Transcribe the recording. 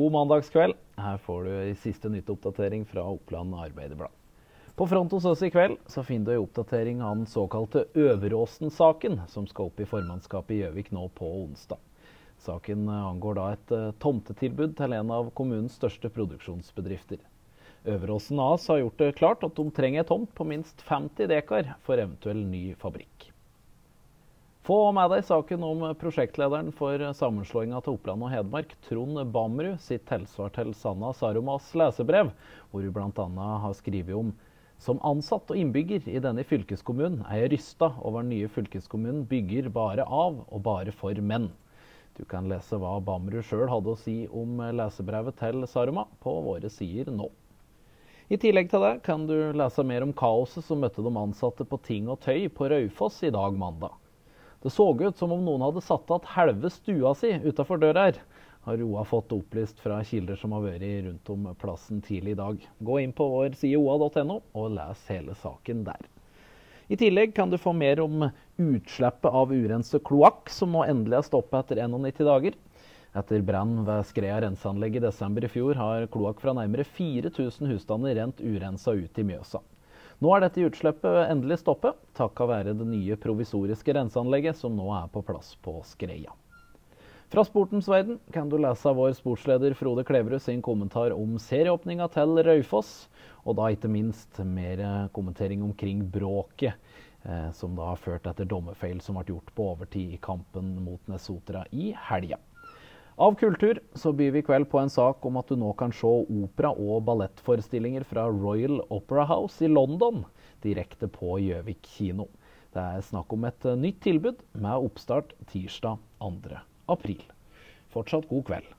God mandagskveld. Her får du en siste nytteoppdatering fra Oppland Arbeiderblad. På front hos oss i kveld så finner du en oppdatering av den såkalte Øveråsen-saken, som skal opp i formannskapet i Gjøvik nå på onsdag. Saken angår da et uh, tomtetilbud til en av kommunens største produksjonsbedrifter. Øveråsen AS har gjort det klart at de trenger tomt på minst 50 dekar for eventuell ny fabrikk. Få med deg saken om prosjektlederen for sammenslåinga til Oppland og Hedmark, Trond Bamrud, sitt tilsvar til Sanna Sarumas lesebrev, hvor hun bl.a. har skrevet om som ansatt og innbygger i denne fylkeskommunen er jeg rysta over den nye fylkeskommunen bygger bare av og bare for menn. Du kan lese hva Bamrud sjøl hadde å si om lesebrevet til Saruma på våre sider nå. I tillegg til det kan du lese mer om kaoset som møtte de ansatte på Ting og Tøy på Raufoss i dag mandag. Det så ut som om noen hadde satt igjen halve stua si utafor døra her, har Roa fått opplyst fra kilder som har vært rundt om plassen tidlig i dag. Gå inn på vår side oa.no og les hele saken der. I tillegg kan du få mer om utslippet av urenset kloakk, som nå endelig har stoppet etter 91 dager. Etter brann ved Skrea renseanlegg i desember i fjor har kloakk fra nærmere 4000 husstander rent urensa ut i Mjøsa. Nå er dette utslippet endelig stoppet, takket være det nye provisoriske renseanlegget som nå er på plass på Skreia. Fra sportens verden kan du lese vår sportsleder Frode Kleverud sin kommentar om serieåpninga til Raufoss, og da ikke minst mer kommentering omkring bråket, eh, som da har ført etter dommerfeil som ble gjort på overtid i kampen mot Nesotra i helga. Av kultur så byr vi i kveld på en sak om at du nå kan se opera- og ballettforestillinger fra Royal Opera House i London direkte på Gjøvik kino. Det er snakk om et nytt tilbud med oppstart tirsdag 2. april. Fortsatt god kveld.